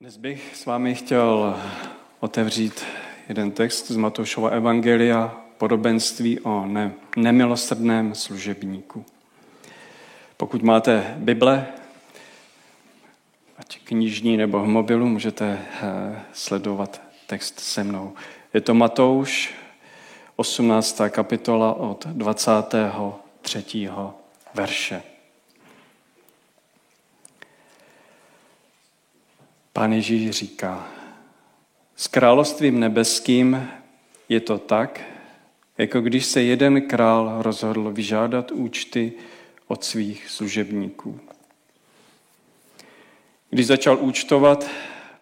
Dnes bych s vámi chtěl otevřít jeden text z Matoušova Evangelia, podobenství o ne, nemilosrdném služebníku. Pokud máte Bible, ať knižní nebo v mobilu, můžete eh, sledovat text se mnou. Je to Matouš, 18. kapitola od 23. verše. Pán Ježíš říká, s královstvím nebeským je to tak, jako když se jeden král rozhodl vyžádat účty od svých služebníků. Když začal účtovat,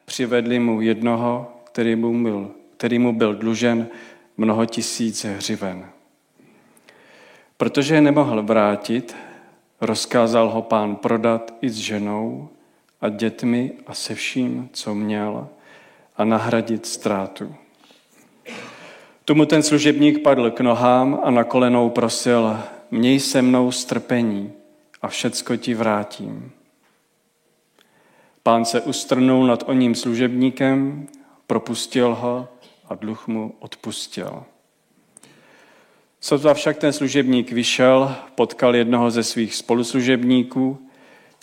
přivedli mu jednoho, který mu byl, který mu byl dlužen mnoho tisíc hřiven. Protože je nemohl vrátit, rozkázal ho pán prodat i s ženou a dětmi a se vším, co měl, a nahradit ztrátu. Tomu ten služebník padl k nohám a na kolenou prosil, měj se mnou strpení a všecko ti vrátím. Pán se ustrnul nad oním služebníkem, propustil ho a dluh mu odpustil. Sotva však ten služebník vyšel, potkal jednoho ze svých spoluslužebníků,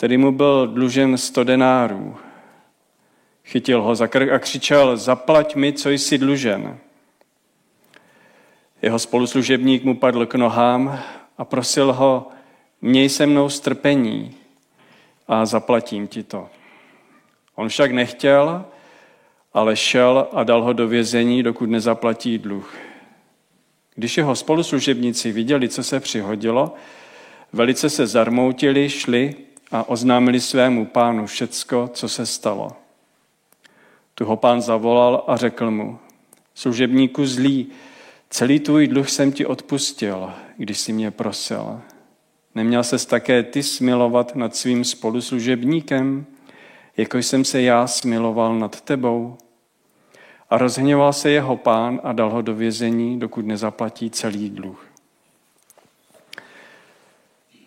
který mu byl dlužen sto denárů. Chytil ho za krk a křičel, zaplať mi, co jsi dlužen. Jeho spoluslužebník mu padl k nohám a prosil ho, měj se mnou strpení a zaplatím ti to. On však nechtěl, ale šel a dal ho do vězení, dokud nezaplatí dluh. Když jeho spoluslužebníci viděli, co se přihodilo, velice se zarmoutili, šli a oznámili svému pánu všecko, co se stalo. Tu ho pán zavolal a řekl mu, služebníku zlý, celý tvůj dluh jsem ti odpustil, když si mě prosil. Neměl ses také ty smilovat nad svým spoluslužebníkem, jako jsem se já smiloval nad tebou? A rozhněval se jeho pán a dal ho do vězení, dokud nezaplatí celý dluh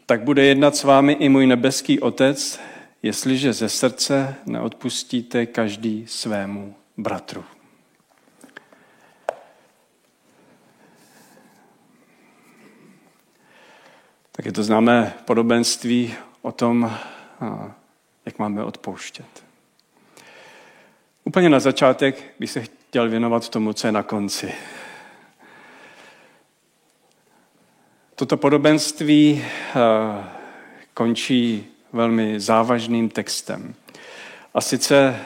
tak bude jednat s vámi i můj nebeský Otec, jestliže ze srdce neodpustíte každý svému bratru. Tak je to známé podobenství o tom, jak máme odpouštět. Úplně na začátek bych se chtěl věnovat tomu, co je na konci. Toto podobenství eh, končí velmi závažným textem. A sice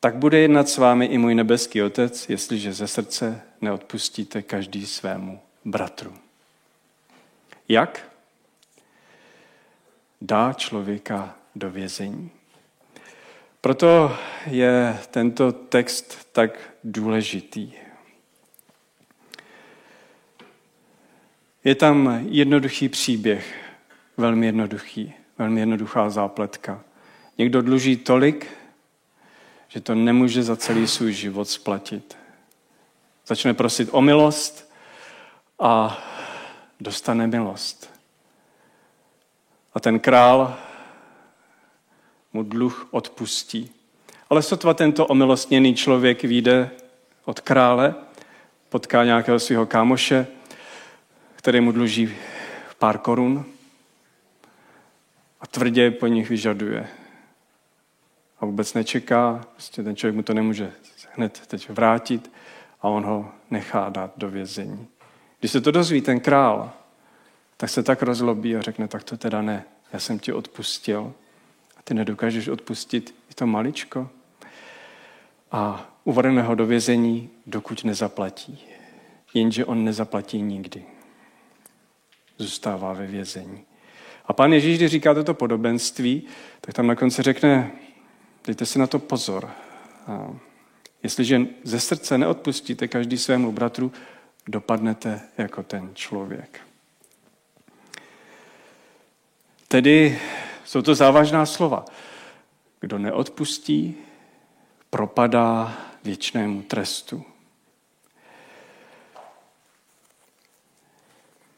tak bude jednat s vámi i můj nebeský Otec, jestliže ze srdce neodpustíte každý svému bratru. Jak? Dá člověka do vězení. Proto je tento text tak důležitý. Je tam jednoduchý příběh, velmi jednoduchý, velmi jednoduchá zápletka. Někdo dluží tolik, že to nemůže za celý svůj život splatit. Začne prosit o milost a dostane milost. A ten král mu dluh odpustí. Ale sotva tento omilostněný člověk vyjde od krále, potká nějakého svého kámoše, který mu dluží pár korun a tvrdě po nich vyžaduje. A vůbec nečeká, prostě ten člověk mu to nemůže hned teď vrátit a on ho nechá dát do vězení. Když se to dozví ten král, tak se tak rozlobí a řekne, tak to teda ne, já jsem ti odpustil a ty nedokážeš odpustit i to maličko. A uvedeme ho do vězení, dokud nezaplatí. Jenže on nezaplatí nikdy zůstává ve vězení. A pán Ježíš, když říká toto podobenství, tak tam na konci řekne, dejte si na to pozor. A jestliže ze srdce neodpustíte každý svému bratru, dopadnete jako ten člověk. Tedy jsou to závažná slova. Kdo neodpustí, propadá věčnému trestu.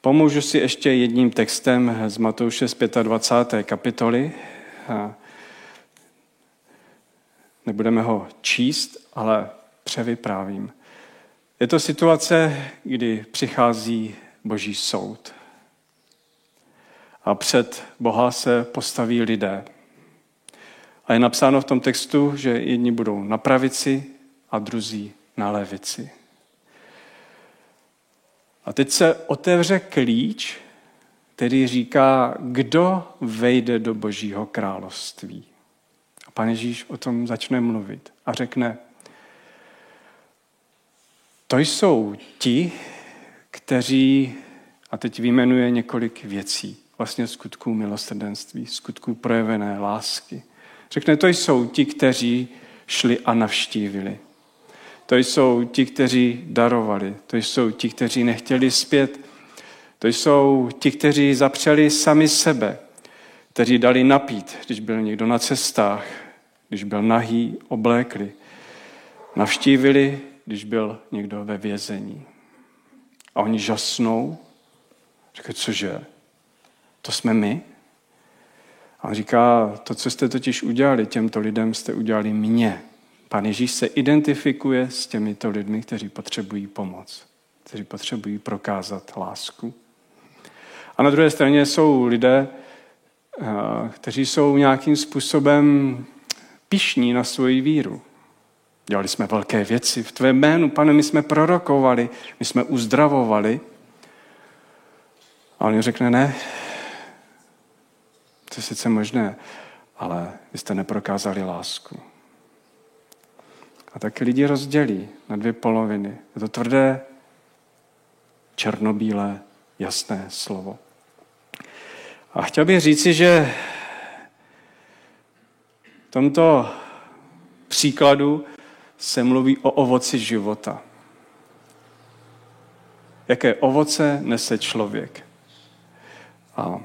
Pomůžu si ještě jedním textem z Matouše z 25. kapitoly. Nebudeme ho číst, ale převyprávím. Je to situace, kdy přichází boží soud. A před Boha se postaví lidé. A je napsáno v tom textu, že jedni budou na pravici a druzí na levici. A teď se otevře klíč, který říká, kdo vejde do Božího království. A pan Ježíš o tom začne mluvit a řekne, to jsou ti, kteří, a teď vyjmenuje několik věcí, vlastně skutků milosrdenství, skutků projevené lásky. Řekne, to jsou ti, kteří šli a navštívili. To jsou ti, kteří darovali. To jsou ti, kteří nechtěli zpět. To jsou ti, kteří zapřeli sami sebe, kteří dali napít, když byl někdo na cestách, když byl nahý, oblékli. Navštívili, když byl někdo ve vězení. A oni žasnou, říkají, cože, to jsme my? A on říká, to, co jste totiž udělali těmto lidem, jste udělali mě. Pán Ježíš se identifikuje s těmito lidmi, kteří potřebují pomoc, kteří potřebují prokázat lásku. A na druhé straně jsou lidé, eh, kteří jsou nějakým způsobem pišní na svoji víru. Dělali jsme velké věci. V tvé jménu, pane, my jsme prorokovali, my jsme uzdravovali. A on řekne, ne, to je sice možné, ale vy jste neprokázali lásku. A tak lidi rozdělí na dvě poloviny. Je to tvrdé, černobílé, jasné slovo. A chtěl bych říci, že v tomto příkladu se mluví o ovoci života. Jaké ovoce nese člověk. A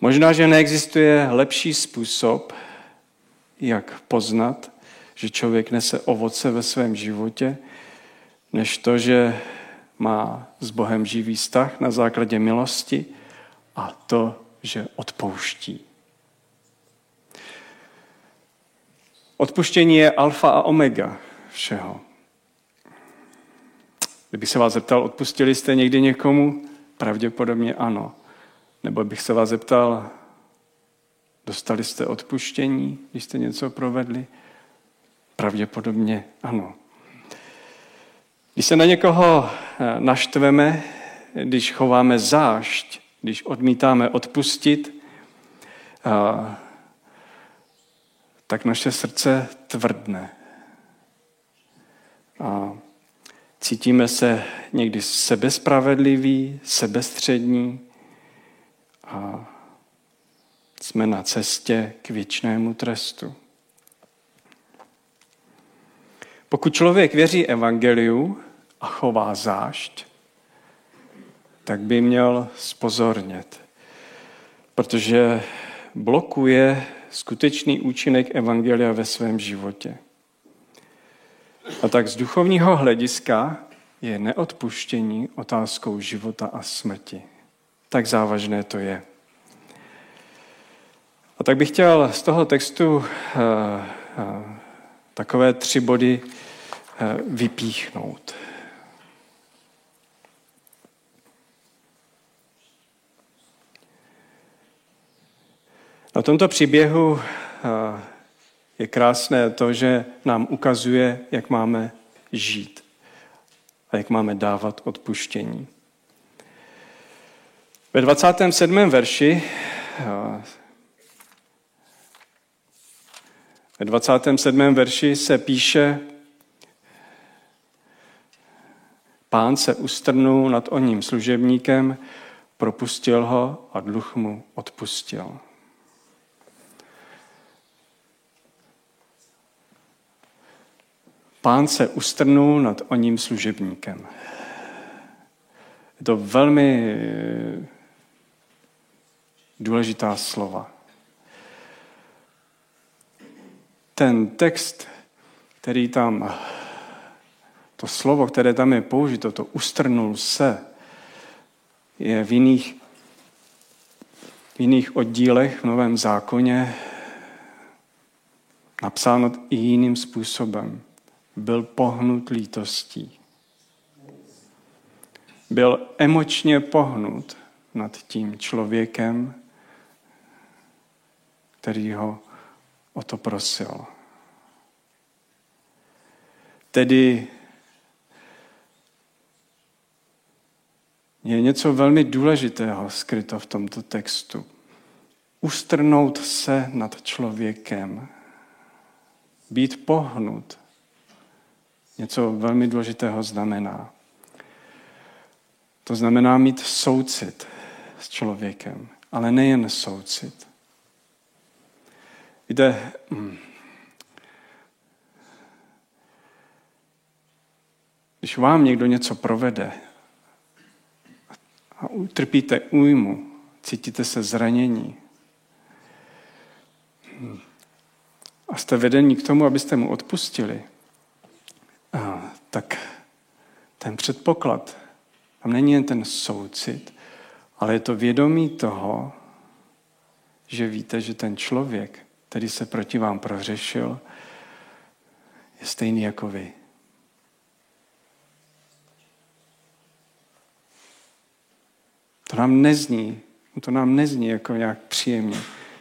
možná, že neexistuje lepší způsob, jak poznat, že člověk nese ovoce ve svém životě, než to, že má s Bohem živý vztah na základě milosti a to, že odpouští. Odpuštění je alfa a omega všeho. Kdybych se vás zeptal, odpustili jste někdy někomu? Pravděpodobně ano. Nebo bych se vás zeptal, dostali jste odpuštění, když jste něco provedli? Pravděpodobně ano. Když se na někoho eh, naštveme, když chováme zášť, když odmítáme odpustit, eh, tak naše srdce tvrdne. A cítíme se někdy sebespravedliví, sebestřední a jsme na cestě k věčnému trestu. Pokud člověk věří evangeliu a chová zášť, tak by měl spozornět, protože blokuje skutečný účinek evangelia ve svém životě. A tak z duchovního hlediska je neodpuštění otázkou života a smrti. Tak závažné to je. A tak bych chtěl z toho textu uh, uh, takové tři body eh, vypíchnout. Na tomto příběhu eh, je krásné to, že nám ukazuje, jak máme žít a jak máme dávat odpuštění. Ve 27. verši eh, Ve 27. verši se píše, pán se ustrnul nad oním služebníkem, propustil ho a dluh mu odpustil. Pán se ustrnul nad oním služebníkem. Je to velmi důležitá slova. ten text, který tam, to slovo, které tam je použito, to ustrnul se, je v jiných, v jiných oddílech v Novém zákoně napsáno i jiným způsobem, byl pohnut lítostí. Byl emočně pohnut nad tím člověkem, který ho o to prosil. Tedy je něco velmi důležitého skryto v tomto textu. Ustrnout se nad člověkem, být pohnut, něco velmi důležitého znamená. To znamená mít soucit s člověkem, ale nejen soucit. Víte, hm, když vám někdo něco provede a utrpíte újmu, cítíte se zranění a jste vedení k tomu, abyste mu odpustili, tak ten předpoklad, tam není jen ten soucit, ale je to vědomí toho, že víte, že ten člověk, který se proti vám prohřešil, je stejný jako vy. To nám nezní, to nám nezní jako nějak příjemně.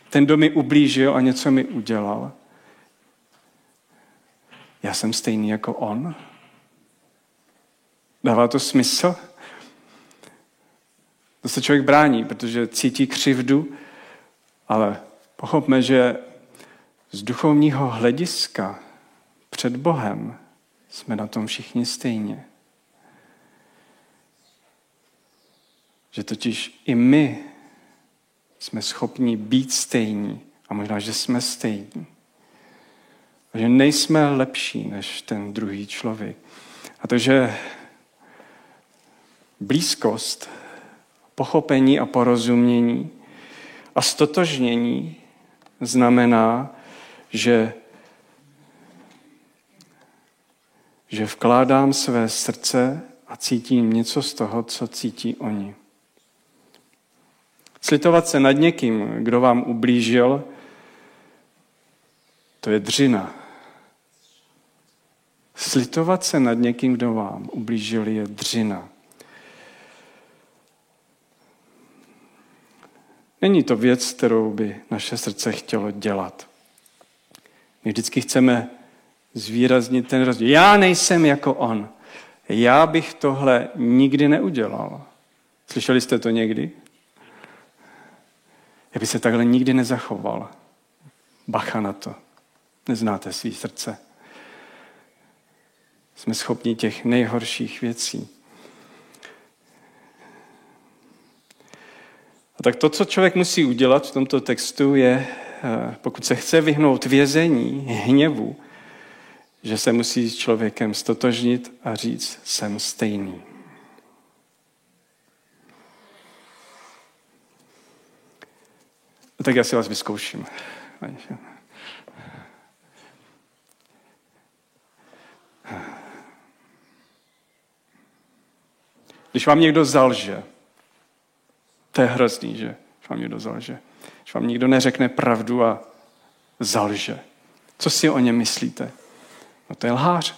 Ten, kdo mi ublížil a něco mi udělal, já jsem stejný jako on. Dává to smysl? To se člověk brání, protože cítí křivdu, ale pochopme, že z duchovního hlediska před Bohem jsme na tom všichni stejně. Že totiž i my jsme schopni být stejní a možná, že jsme stejní. A že nejsme lepší než ten druhý člověk. A to, že blízkost, pochopení a porozumění a stotožnění znamená, že, že vkládám své srdce a cítím něco z toho, co cítí oni. Slitovat se nad někým, kdo vám ublížil, to je dřina. Slitovat se nad někým, kdo vám ublížil, je dřina. Není to věc, kterou by naše srdce chtělo dělat. My vždycky chceme zvýraznit ten rozdíl. Já nejsem jako on. Já bych tohle nikdy neudělal. Slyšeli jste to někdy? Bych se takhle nikdy nezachoval. Bacha na to. Neznáte svý srdce. Jsme schopni těch nejhorších věcí. A tak to, co člověk musí udělat v tomto textu, je, eh, pokud se chce vyhnout vězení, hněvu, že se musí s člověkem stotožnit a říct, jsem stejný. Tak já si vás vyzkouším. Když vám někdo zalže, to je hrozný, že vám někdo zalže. Že vám nikdo neřekne pravdu a zalže. Co si o něm myslíte? No to je lhář.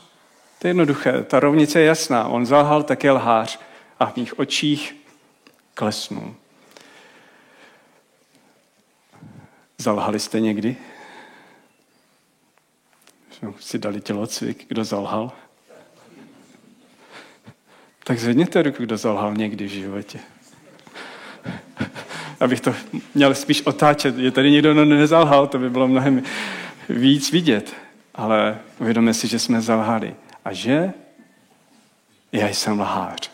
To je jednoduché. Ta rovnice je jasná. On zalhal, tak je lhář. A v mých očích klesnul. Zalhali jste někdy? Si dali tělocvik, kdo zalhal. Tak zvedněte ruku, kdo zalhal někdy v životě abych to měl spíš otáčet. Je tady někdo, kdo nezalhal, to by bylo mnohem víc vidět. Ale uvědomíme si, že jsme zalhali. A že já jsem lhář.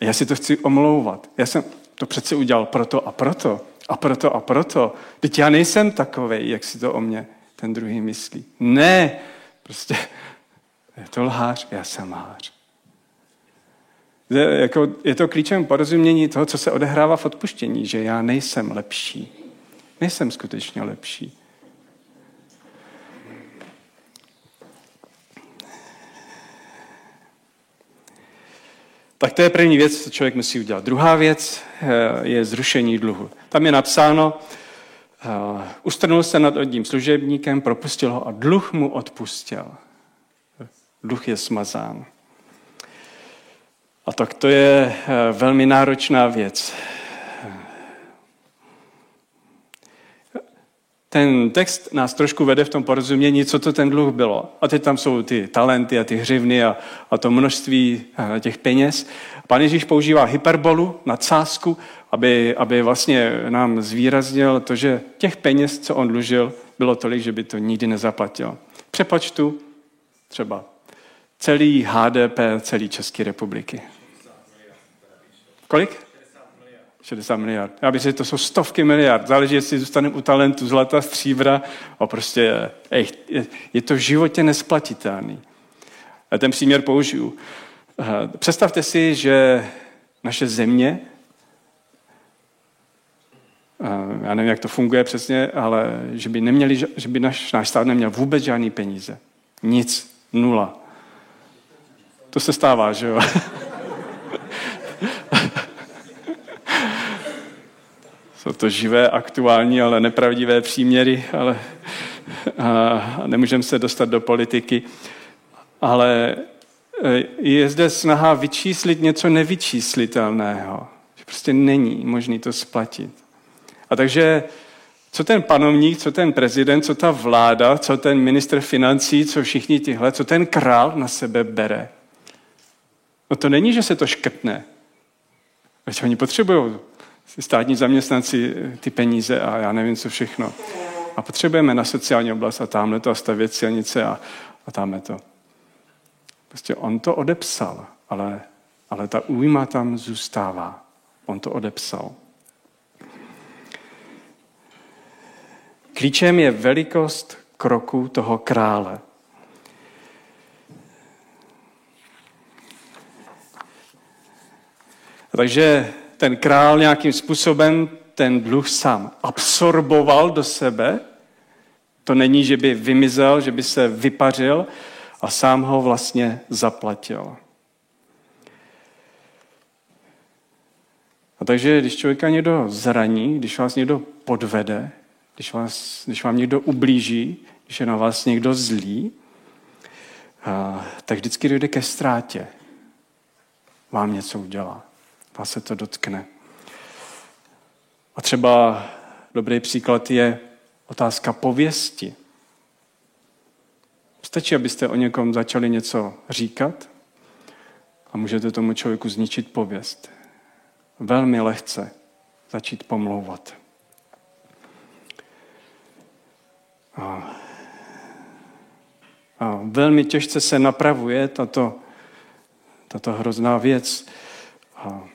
Já si to chci omlouvat. Já jsem to přece udělal proto a proto. A proto a proto. Teď já nejsem takový, jak si to o mě ten druhý myslí. Ne, prostě je to lhář, já jsem lhář jako je to klíčem porozumění toho, co se odehrává v odpuštění, že já nejsem lepší. Nejsem skutečně lepší. Tak to je první věc, co člověk musí udělat. Druhá věc eh, je zrušení dluhu. Tam je napsáno, ustrnul se nad jedním služebníkem, propustil ho a dluh mu odpustil. Dluh je smazán. A tak to je eh, velmi náročná věc. Ten text nás trošku vede v tom porozumění, co to ten dluh bylo. A teď tam jsou ty talenty a ty hřivny a, a to množství eh, těch peněz. Pan Ježíš používá hyperbolu, nadsázku, aby, aby vlastně nám zvýraznil to, že těch peněz, co on dlužil, bylo tolik, že by to nikdy nezaplatil. Přepočtu třeba celý HDP celé České republiky. Kolik? 60 miliard. Já bych řekl, to jsou stovky miliard. Záleží, jestli zůstaneme u talentu zlata, stříbra a prostě ej, je, je to v životě nesplatitelný. A ten příměr použiju. Eh, představte si, že naše země, eh, já nevím, jak to funguje přesně, ale že by, neměli, že by náš, náš stát neměl vůbec žádný peníze. Nic. Nula. To se stává, že jo? to živé, aktuální, ale nepravdivé příměry, ale a nemůžeme se dostat do politiky. Ale e, je zde snaha vyčíslit něco nevyčíslitelného. Že prostě není možný to splatit. A takže co ten panovník, co ten prezident, co ta vláda, co ten ministr financí, co všichni tihle, co ten král na sebe bere? No to není, že se to škrtne. Veď oni potřebují státní zaměstnanci ty peníze a já nevím, co všechno. A potřebujeme na sociální oblast a tamhle to a stavět silnice a, a tamhle to. Prostě on to odepsal, ale, ale ta újma tam zůstává. On to odepsal. Klíčem je velikost kroku toho krále. Takže ten král nějakým způsobem ten dluh sám absorboval do sebe. To není, že by vymizel, že by se vypařil a sám ho vlastně zaplatil. A takže, když člověka někdo zraní, když vás někdo podvede, když, vás, když vám někdo ublíží, když je na vás někdo zlý, a, tak vždycky dojde ke ztrátě. Vám něco udělá vás se to dotkne. A třeba dobrý příklad je otázka pověsti. Stačí, abyste o někom začali něco říkat a můžete tomu člověku zničit pověst. Velmi lehce začít pomlouvat. A, a velmi těžce se napravuje tato, tato hrozná věc. A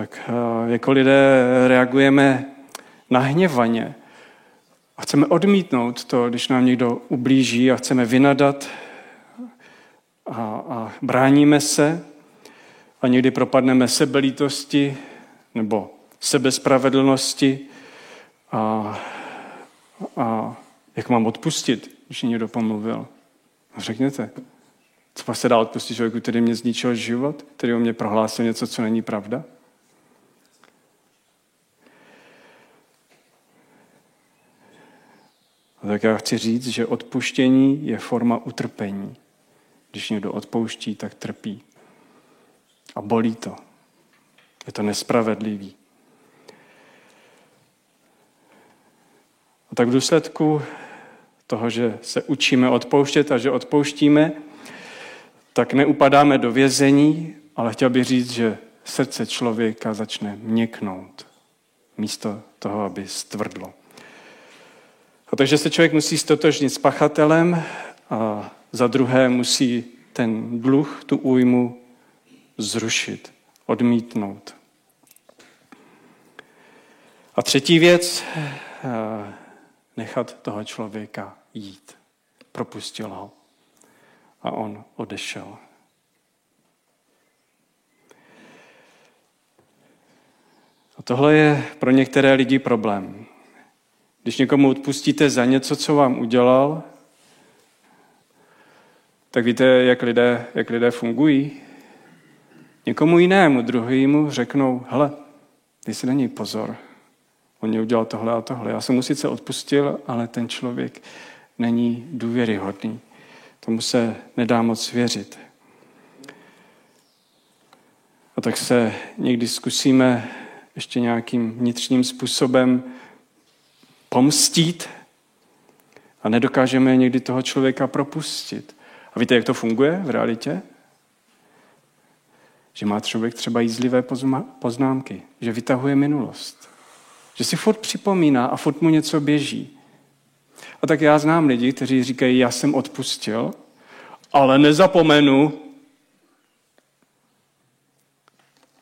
tak eh, jako lidé reagujeme nahněvaně a chceme odmítnout to, když nám někdo ublíží a chceme vynadat a, a bráníme se a někdy propadneme sebelítosti nebo sebespravedlnosti a, a jak mám odpustit, když někdo pomluvil. A řekněte, co se dá odpustit člověku, který mě zničil život, který o mě prohlásil něco, co není pravda? Tak já chci říct, že odpuštění je forma utrpení. Když někdo odpouští, tak trpí. A bolí to. Je to nespravedlivý. A tak v důsledku toho, že se učíme odpouštět a že odpouštíme, tak neupadáme do vězení, ale chtěl bych říct, že srdce člověka začne měknout místo toho, aby stvrdlo. A takže se člověk musí stotožnit s pachatelem a za druhé musí ten dluh, tu újmu zrušit, odmítnout. A třetí věc, eh, nechat toho člověka jít. Propustil ho a on odešel. A tohle je pro některé lidi problém. Když někomu odpustíte za něco, co vám udělal, tak víte, jak lidé, jak lidé fungují? Někomu jinému, druhému řeknou, hele, dej si na něj pozor. On mě udělal tohle a tohle. Já jsem mu sice odpustil, ale ten člověk není důvěryhodný. Tomu se nedá moc věřit. A tak se někdy zkusíme ještě nějakým vnitřním způsobem pomstít a nedokážeme někdy toho člověka propustit. A víte, jak to funguje v realitě? Že má člověk třeba jízlivé poznámky, že vytahuje minulost, že si furt připomíná a furt mu něco běží. A tak já znám lidi, kteří říkají, já jsem odpustil, ale nezapomenu.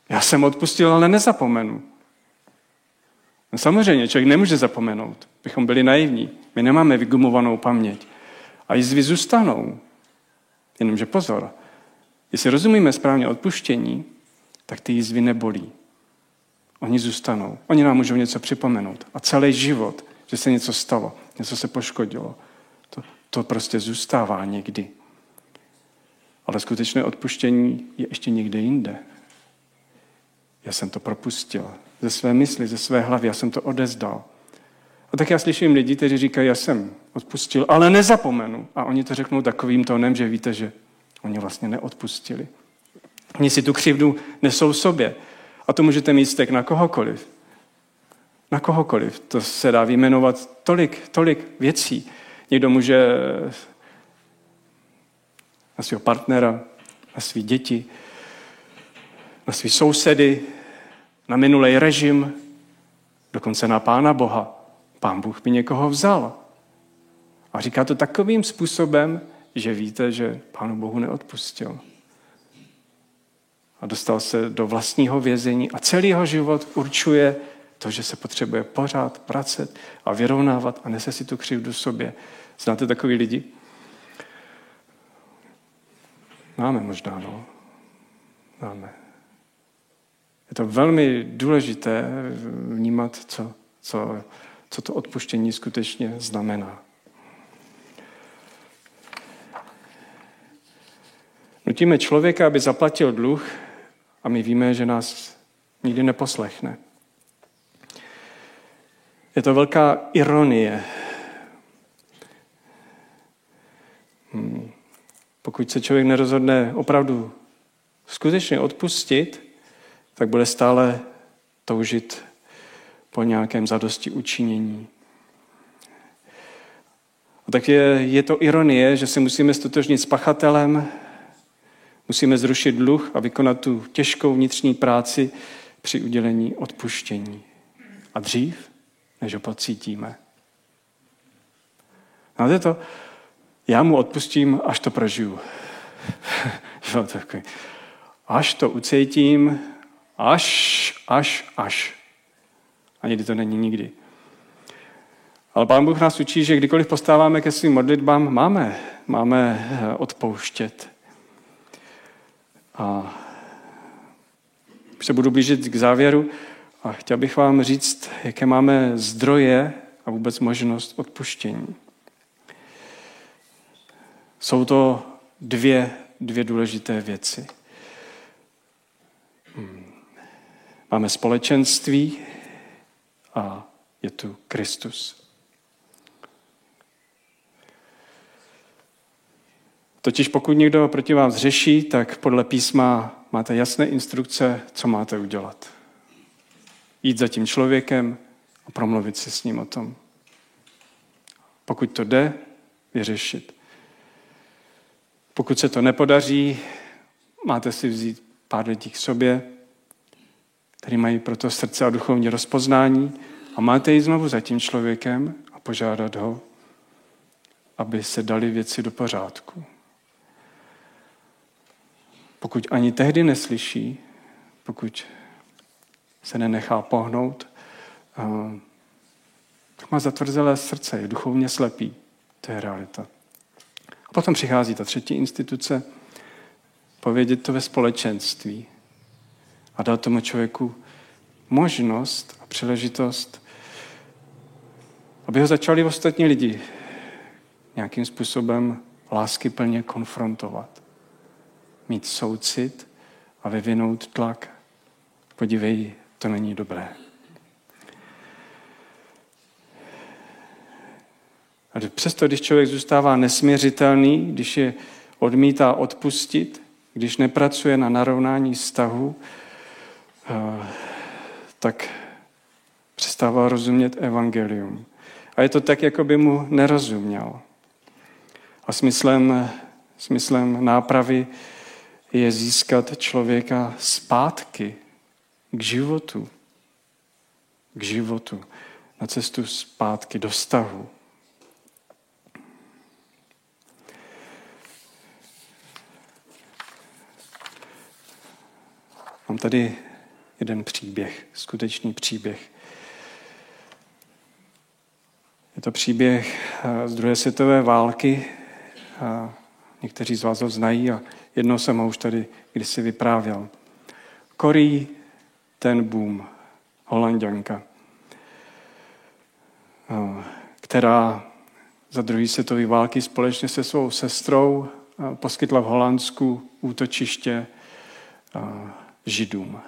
Já jsem odpustil, ale nezapomenu. No samozřejmě, člověk nemůže zapomenout. Bychom byli naivní. My nemáme vygumovanou paměť. A jizvy zůstanou. Jenomže pozor, jestli rozumíme správně odpuštění, tak ty jizvy nebolí. Oni zůstanou. Oni nám můžou něco připomenout. A celý život, že se něco stalo, něco se poškodilo, to, to prostě zůstává někdy. Ale skutečné odpuštění je ještě někde jinde. Já jsem to propustil ze své mysli, ze své hlavy, já jsem to odezdal. A tak já slyším lidi, kteří říkají, já jsem odpustil, ale nezapomenu. A oni to řeknou takovým tónem, že víte, že oni vlastně neodpustili. Oni si tu křivdu nesou sobě. A to můžete mít stek na kohokoliv. Na kohokoliv. To se dá vyjmenovat tolik, tolik věcí. Někdo může na svého partnera, na své děti, na své sousedy, na minulý režim, dokonce na Pána Boha. Pán Bůh by někoho vzal. A říká to takovým způsobem, že víte, že Pánu Bohu neodpustil. A dostal se do vlastního vězení a celý jeho život určuje to, že se potřebuje pořád pracet a vyrovnávat a nese si tu křivdu sobě. Znáte takový lidi? Máme možná, no. Máme. Je to velmi důležité vnímat, co, co, co to odpuštění skutečně znamená. Nutíme člověka, aby zaplatil dluh a my víme, že nás nikdy neposlechne. Je to velká ironie. Hmm. Pokud se člověk nerozhodne opravdu skutečně odpustit, tak bude stále toužit po nějakém zadosti učinění. A tak je, je to ironie, že se musíme stotožnit s pachatelem, musíme zrušit dluh a vykonat tu těžkou vnitřní práci při udělení odpuštění. A dřív, než ho pocítíme. Znáte to? Já mu odpustím, až to prožiju. až to ucítím, Až, až, až. A někdy to není nikdy. Ale Pán Bůh nás učí, že kdykoliv postáváme ke svým modlitbám, máme, máme eh, odpouštět. A se budu blížit k závěru a chtěl bych vám říct, jaké máme zdroje a vůbec možnost odpuštění. Jsou to dvě, dvě důležité věci. Máme společenství a je tu Kristus. Totiž pokud někdo proti vás řeší, tak podle písma máte jasné instrukce, co máte udělat. Jít za tím člověkem a promluvit si s ním o tom. Pokud to jde, vyřešit. Pokud se to nepodaří, máte si vzít pár lidí k sobě, který mají proto srdce a duchovní rozpoznání a máte jít znovu za tím člověkem a požádat ho, aby se dali věci do pořádku. Pokud ani tehdy neslyší, pokud se nenechá pohnout, tak má zatvrzelé srdce, je duchovně slepý. To je realita. A potom přichází ta třetí instituce, povědět to ve společenství, a dal tomu člověku možnost a příležitost, aby ho začali ostatní lidi nějakým způsobem lásky plně konfrontovat. Mít soucit a vyvinout tlak. Podívej, to není dobré. A přesto, když člověk zůstává nesměřitelný, když je odmítá odpustit, když nepracuje na narovnání vztahu, tak přestává rozumět evangelium. A je to tak, jako by mu nerozuměl. A smyslem, smyslem nápravy je získat člověka zpátky k životu. K životu. Na cestu zpátky do vztahu. Mám tady jeden příběh, skutečný příběh. Je to příběh eh, z druhé světové války. Někteří z vás ho znají a jednou jsem ho už tady kdysi vyprávěl. Cory ten boom, holanděnka, eh, která za druhé světové války společně se svou sestrou eh, poskytla v Holandsku útočiště židům.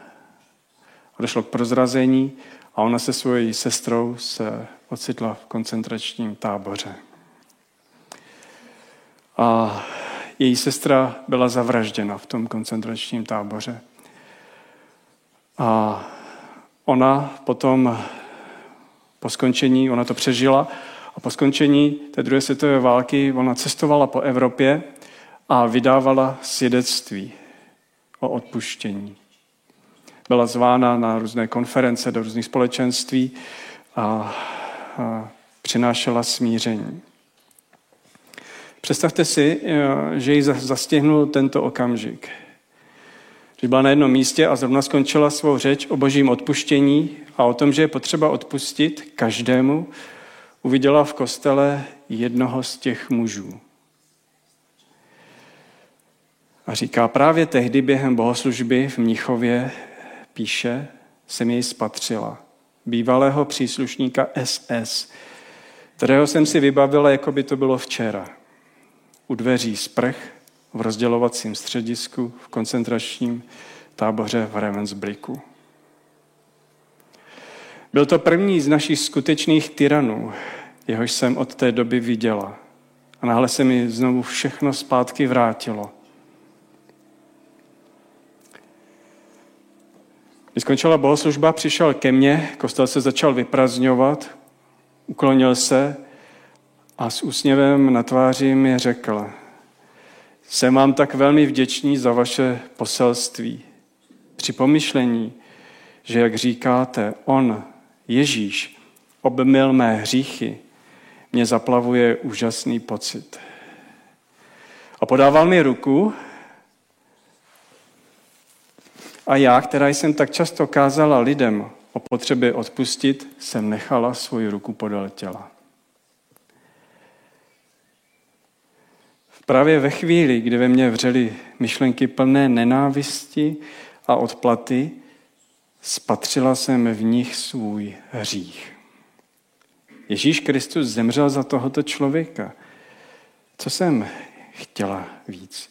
Došlo k prozrazení a ona se svojí sestrou se ocitla v koncentračním táboře. A její sestra byla zavražděna v tom koncentračním táboře. A ona potom po skončení, ona to přežila, a po skončení té druhé světové války ona cestovala po Evropě a vydávala svědectví o odpuštění byla zvána na různé konference, do různých společenství a, a přinášela smíření. Představte si, eh, že ji zastihnul tento okamžik. Že byla na jednom místě a zrovna skončila svou řeč o božím odpuštění a o tom, že je potřeba odpustit každému, uviděla v kostele jednoho z těch mužů. A říká, právě tehdy během bohoslužby v Mnichově píše, jsem jej spatřila. Bývalého příslušníka SS, kterého jsem si vybavila, jako by to bylo včera. U dveří sprch, v rozdělovacím středisku, v koncentračním táboře v Ravensbricku. Byl to první z našich skutečných tyranů, jehož jsem od té doby viděla. A náhle se mi znovu všechno zpátky vrátilo. Když skončila bohoslužba, přišel ke mně, kostel se začal vyprazňovat, uklonil se a s úsměvem na tváři mi řekl, jsem vám tak velmi vděčný za vaše poselství. Při pomyšlení, že jak říkáte, on, Ježíš, obmyl mé hříchy, mě zaplavuje úžasný pocit. A podával mi ruku a já, která jsem tak často kázala lidem o potřebě odpustit, jsem nechala svoji ruku podal těla. Právě ve chvíli, kdy ve mně vřely myšlenky plné nenávisti a odplaty, spatřila jsem v nich svůj hřích. Ježíš Kristus zemřel za tohoto člověka. Co jsem chtěla víc?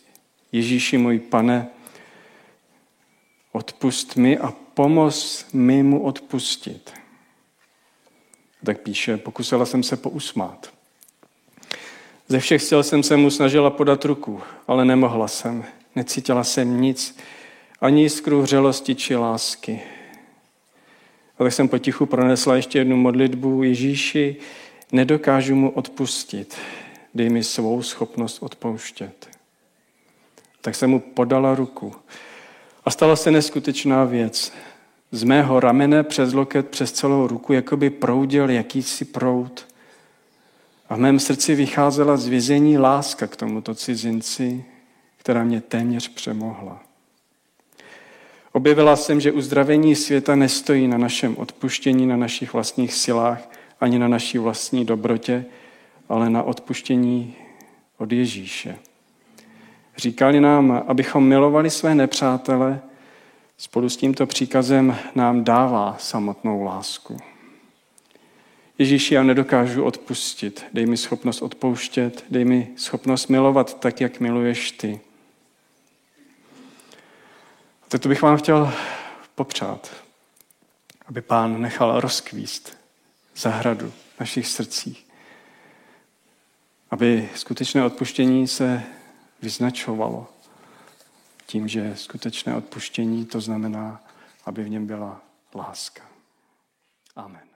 Ježíši můj pane, odpust mi a pomoz mi mu odpustit. Tak píše, pokusila jsem se pousmát. Ze všech sil jsem se mu snažila podat ruku, ale nemohla jsem. Necítila jsem nic, ani jiskru hřelosti či lásky. A tak jsem potichu pronesla ještě jednu modlitbu. Ježíši, nedokážu mu odpustit. Dej mi svou schopnost odpouštět. Tak jsem mu podala ruku stala se neskutečná věc. Z mého ramene přes loket, přes celou ruku, jako by proudil jakýsi proud. A v mém srdci vycházela z vězení láska k tomuto cizinci, která mě téměř přemohla. Objevila jsem, že uzdravení světa nestojí na našem odpuštění, na našich vlastních silách, ani na naší vlastní dobrotě, ale na odpuštění od Ježíše. Říkali nám, abychom milovali své nepřátele, spolu s tímto příkazem nám dává samotnou lásku. Ježíši, já nedokážu odpustit. Dej mi schopnost odpouštět, dej mi schopnost milovat tak, jak miluješ ty. Tak to bych vám chtěl popřát, aby pán nechal rozkvíst zahradu našich srdcích. Aby skutečné odpuštění se vyznačovalo tím, že skutečné odpuštění to znamená, aby v něm byla láska. Amen.